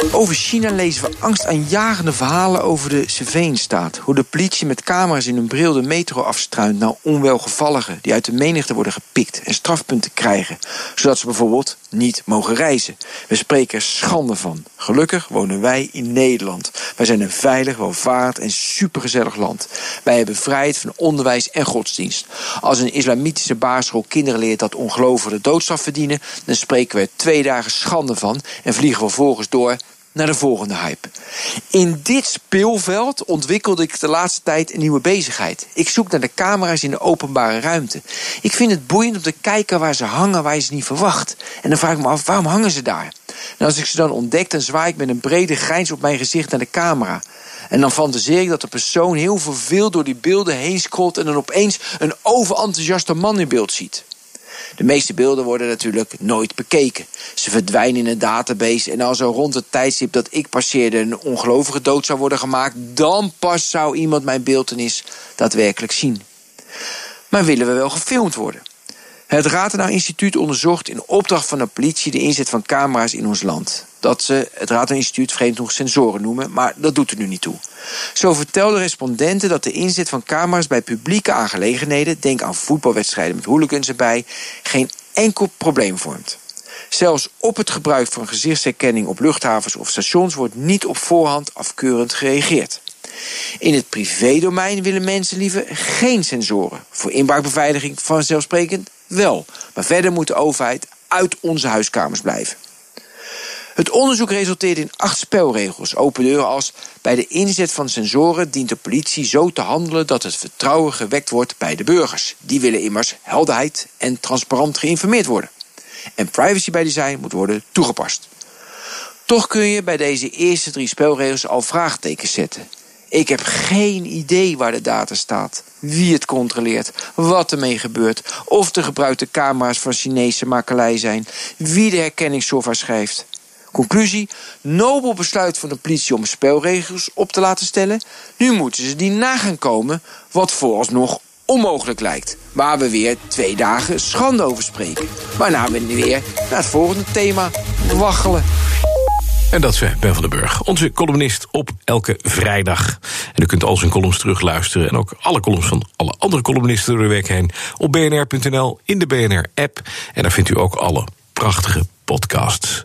Over China lezen we angstaanjagende verhalen over de Seveenstaat. Hoe de politie met camera's in hun bril de metro afstruint naar onwelgevalligen die uit de menigte worden gepikt en strafpunten krijgen, zodat ze bijvoorbeeld niet mogen reizen. We spreken er schande van. Gelukkig wonen wij in Nederland. Wij zijn een veilig, welvarend en supergezellig land. Wij hebben vrijheid van onderwijs en godsdienst. Als een islamitische basisschool kinderen leert dat ongelovigen de doodstraf verdienen, dan spreken we er twee dagen schande van en vliegen we vervolgens door naar de volgende hype. In dit speelveld ontwikkelde ik de laatste tijd een nieuwe bezigheid. Ik zoek naar de camera's in de openbare ruimte. Ik vind het boeiend om te kijken waar ze hangen waar je ze niet verwacht. En dan vraag ik me af, waarom hangen ze daar? Als ik ze dan ontdek, dan zwaai ik met een brede grijns op mijn gezicht naar de camera. En dan fantaseer ik dat de persoon heel verveeld door die beelden heen scrolt... en dan opeens een overenthousiaste man in beeld ziet. De meeste beelden worden natuurlijk nooit bekeken. Ze verdwijnen in een database en als er rond het tijdstip dat ik passeerde een ongelovige dood zou worden gemaakt, dan pas zou iemand mijn beeldenis daadwerkelijk zien. Maar willen we wel gefilmd worden? Het Ratenaar Instituut onderzocht in opdracht van de politie de inzet van camera's in ons land. Dat ze het Ratenaar Instituut vreemd nog sensoren noemen, maar dat doet er nu niet toe. Zo vertelden respondenten dat de inzet van camera's bij publieke aangelegenheden, denk aan voetbalwedstrijden met hooligans erbij, geen enkel probleem vormt. Zelfs op het gebruik van gezichtsherkenning op luchthavens of stations wordt niet op voorhand afkeurend gereageerd. In het privédomein willen mensen liever geen sensoren. Voor inbraakbeveiliging vanzelfsprekend wel. Maar verder moet de overheid uit onze huiskamers blijven. Het onderzoek resulteerde in acht spelregels. Open deuren als bij de inzet van sensoren dient de politie zo te handelen dat het vertrouwen gewekt wordt bij de burgers. Die willen immers helderheid en transparant geïnformeerd worden. En privacy bij design moet worden toegepast. Toch kun je bij deze eerste drie spelregels al vraagtekens zetten. Ik heb geen idee waar de data staat, wie het controleert, wat ermee gebeurt, of de gebruikte camera's van Chinese makelij zijn, wie de herkenningssoftware schrijft. Conclusie: nobel besluit van de politie om spelregels op te laten stellen. Nu moeten ze die na gaan komen, wat vooralsnog onmogelijk lijkt. Waar we weer twee dagen schande over spreken. Waarna we weer naar het volgende thema waggelen. En dat is Ben van den Burg, onze columnist op elke vrijdag. En u kunt al zijn columns terugluisteren... en ook alle columns van alle andere columnisten door de week heen... op bnr.nl, in de BNR-app. En daar vindt u ook alle prachtige podcasts.